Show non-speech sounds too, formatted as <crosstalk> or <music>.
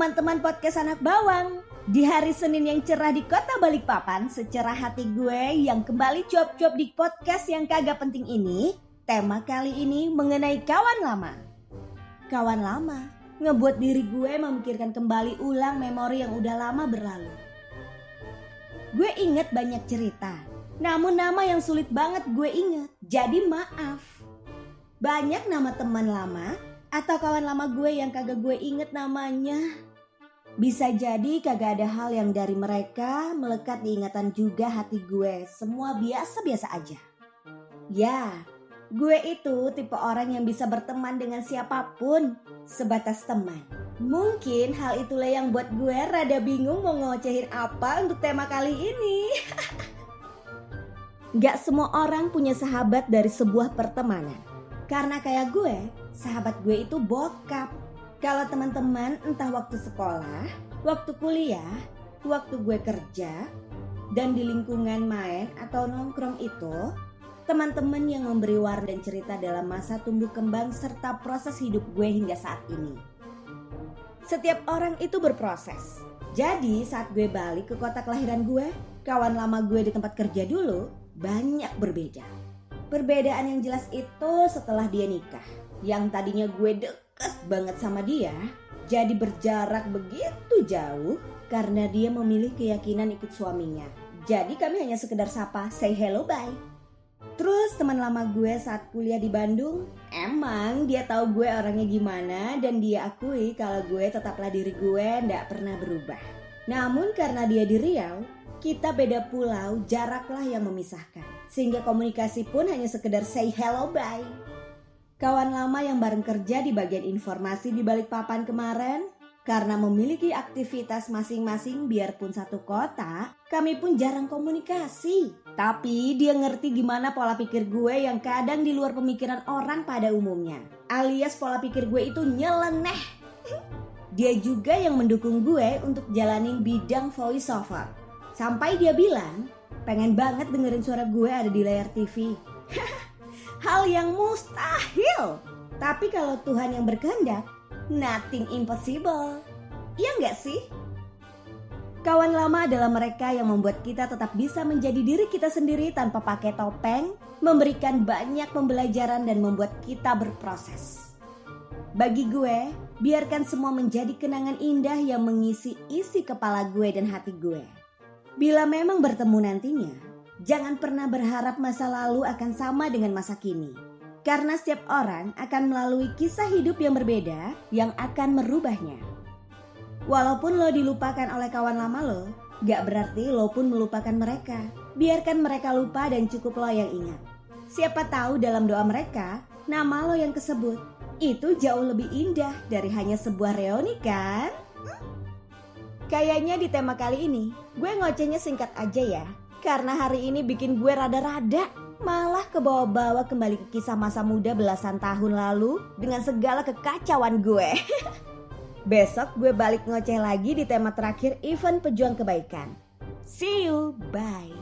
teman-teman podcast anak bawang. Di hari Senin yang cerah di kota Balikpapan, secerah hati gue yang kembali cuap-cuap di podcast yang kagak penting ini, tema kali ini mengenai kawan lama. Kawan lama ngebuat diri gue memikirkan kembali ulang memori yang udah lama berlalu. Gue inget banyak cerita, namun nama yang sulit banget gue inget, jadi maaf. Banyak nama teman lama atau kawan lama gue yang kagak gue inget namanya. Bisa jadi kagak ada hal yang dari mereka melekat di ingatan juga hati gue. Semua biasa-biasa aja. Ya, gue itu tipe orang yang bisa berteman dengan siapa pun sebatas teman. Mungkin hal itulah yang buat gue rada bingung mau ngocehin apa untuk tema kali ini. <laughs> Gak semua orang punya sahabat dari sebuah pertemanan. Karena kayak gue, sahabat gue itu bokap. Kalau teman-teman entah waktu sekolah, waktu kuliah, waktu gue kerja, dan di lingkungan main atau nongkrong itu, teman-teman yang memberi warna dan cerita dalam masa tumbuh kembang serta proses hidup gue hingga saat ini. Setiap orang itu berproses. Jadi saat gue balik ke kota kelahiran gue, kawan lama gue di tempat kerja dulu banyak berbeda. Perbedaan yang jelas itu setelah dia nikah yang tadinya gue deket banget sama dia jadi berjarak begitu jauh karena dia memilih keyakinan ikut suaminya. Jadi kami hanya sekedar sapa, say hello bye. Terus teman lama gue saat kuliah di Bandung, emang dia tahu gue orangnya gimana dan dia akui kalau gue tetaplah diri gue ndak pernah berubah. Namun karena dia di Riau, kita beda pulau, jaraklah yang memisahkan. Sehingga komunikasi pun hanya sekedar say hello bye. Kawan lama yang bareng kerja di bagian informasi di balik papan kemarin, karena memiliki aktivitas masing-masing biarpun satu kota, kami pun jarang komunikasi. Tapi dia ngerti gimana pola pikir gue yang kadang di luar pemikiran orang pada umumnya. Alias pola pikir gue itu nyeleneh. <laughs> Dia juga yang mendukung gue untuk jalanin bidang voice over. Sampai dia bilang, pengen banget dengerin suara gue ada di layar TV. Hal yang mustahil. Tapi kalau Tuhan yang berkehendak, nothing impossible. Iya nggak sih? Kawan lama adalah mereka yang membuat kita tetap bisa menjadi diri kita sendiri tanpa pakai topeng, memberikan banyak pembelajaran dan membuat kita berproses. Bagi gue, biarkan semua menjadi kenangan indah yang mengisi isi kepala gue dan hati gue. Bila memang bertemu nantinya, Jangan pernah berharap masa lalu akan sama dengan masa kini. Karena setiap orang akan melalui kisah hidup yang berbeda yang akan merubahnya. Walaupun lo dilupakan oleh kawan lama lo, gak berarti lo pun melupakan mereka. Biarkan mereka lupa dan cukup lo yang ingat. Siapa tahu dalam doa mereka, nama lo yang kesebut. Itu jauh lebih indah dari hanya sebuah reuni kan? Kayaknya di tema kali ini, gue ngocehnya singkat aja ya. Karena hari ini bikin gue rada-rada malah ke bawa-bawa kembali ke kisah masa muda belasan tahun lalu dengan segala kekacauan gue. <laughs> Besok gue balik ngoceh lagi di tema terakhir event pejuang kebaikan. See you, bye.